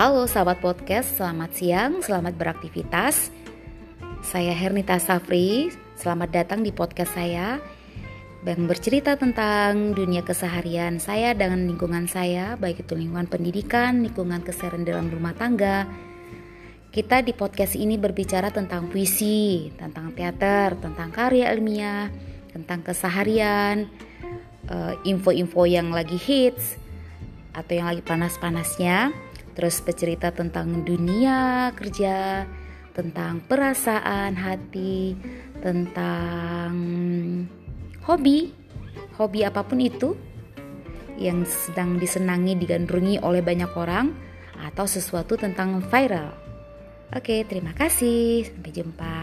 Halo sahabat podcast, selamat siang, selamat beraktivitas. Saya Hernita Safri, selamat datang di podcast saya yang bercerita tentang dunia keseharian saya dengan lingkungan saya, baik itu lingkungan pendidikan, lingkungan keseharian dalam rumah tangga. Kita di podcast ini berbicara tentang puisi, tentang teater, tentang karya ilmiah, tentang keseharian, eh, info-info yang lagi hits atau yang lagi panas-panasnya terus bercerita tentang dunia kerja, tentang perasaan hati, tentang hobi, hobi apa pun itu yang sedang disenangi digandrungi oleh banyak orang atau sesuatu tentang viral. Oke, terima kasih. Sampai jumpa.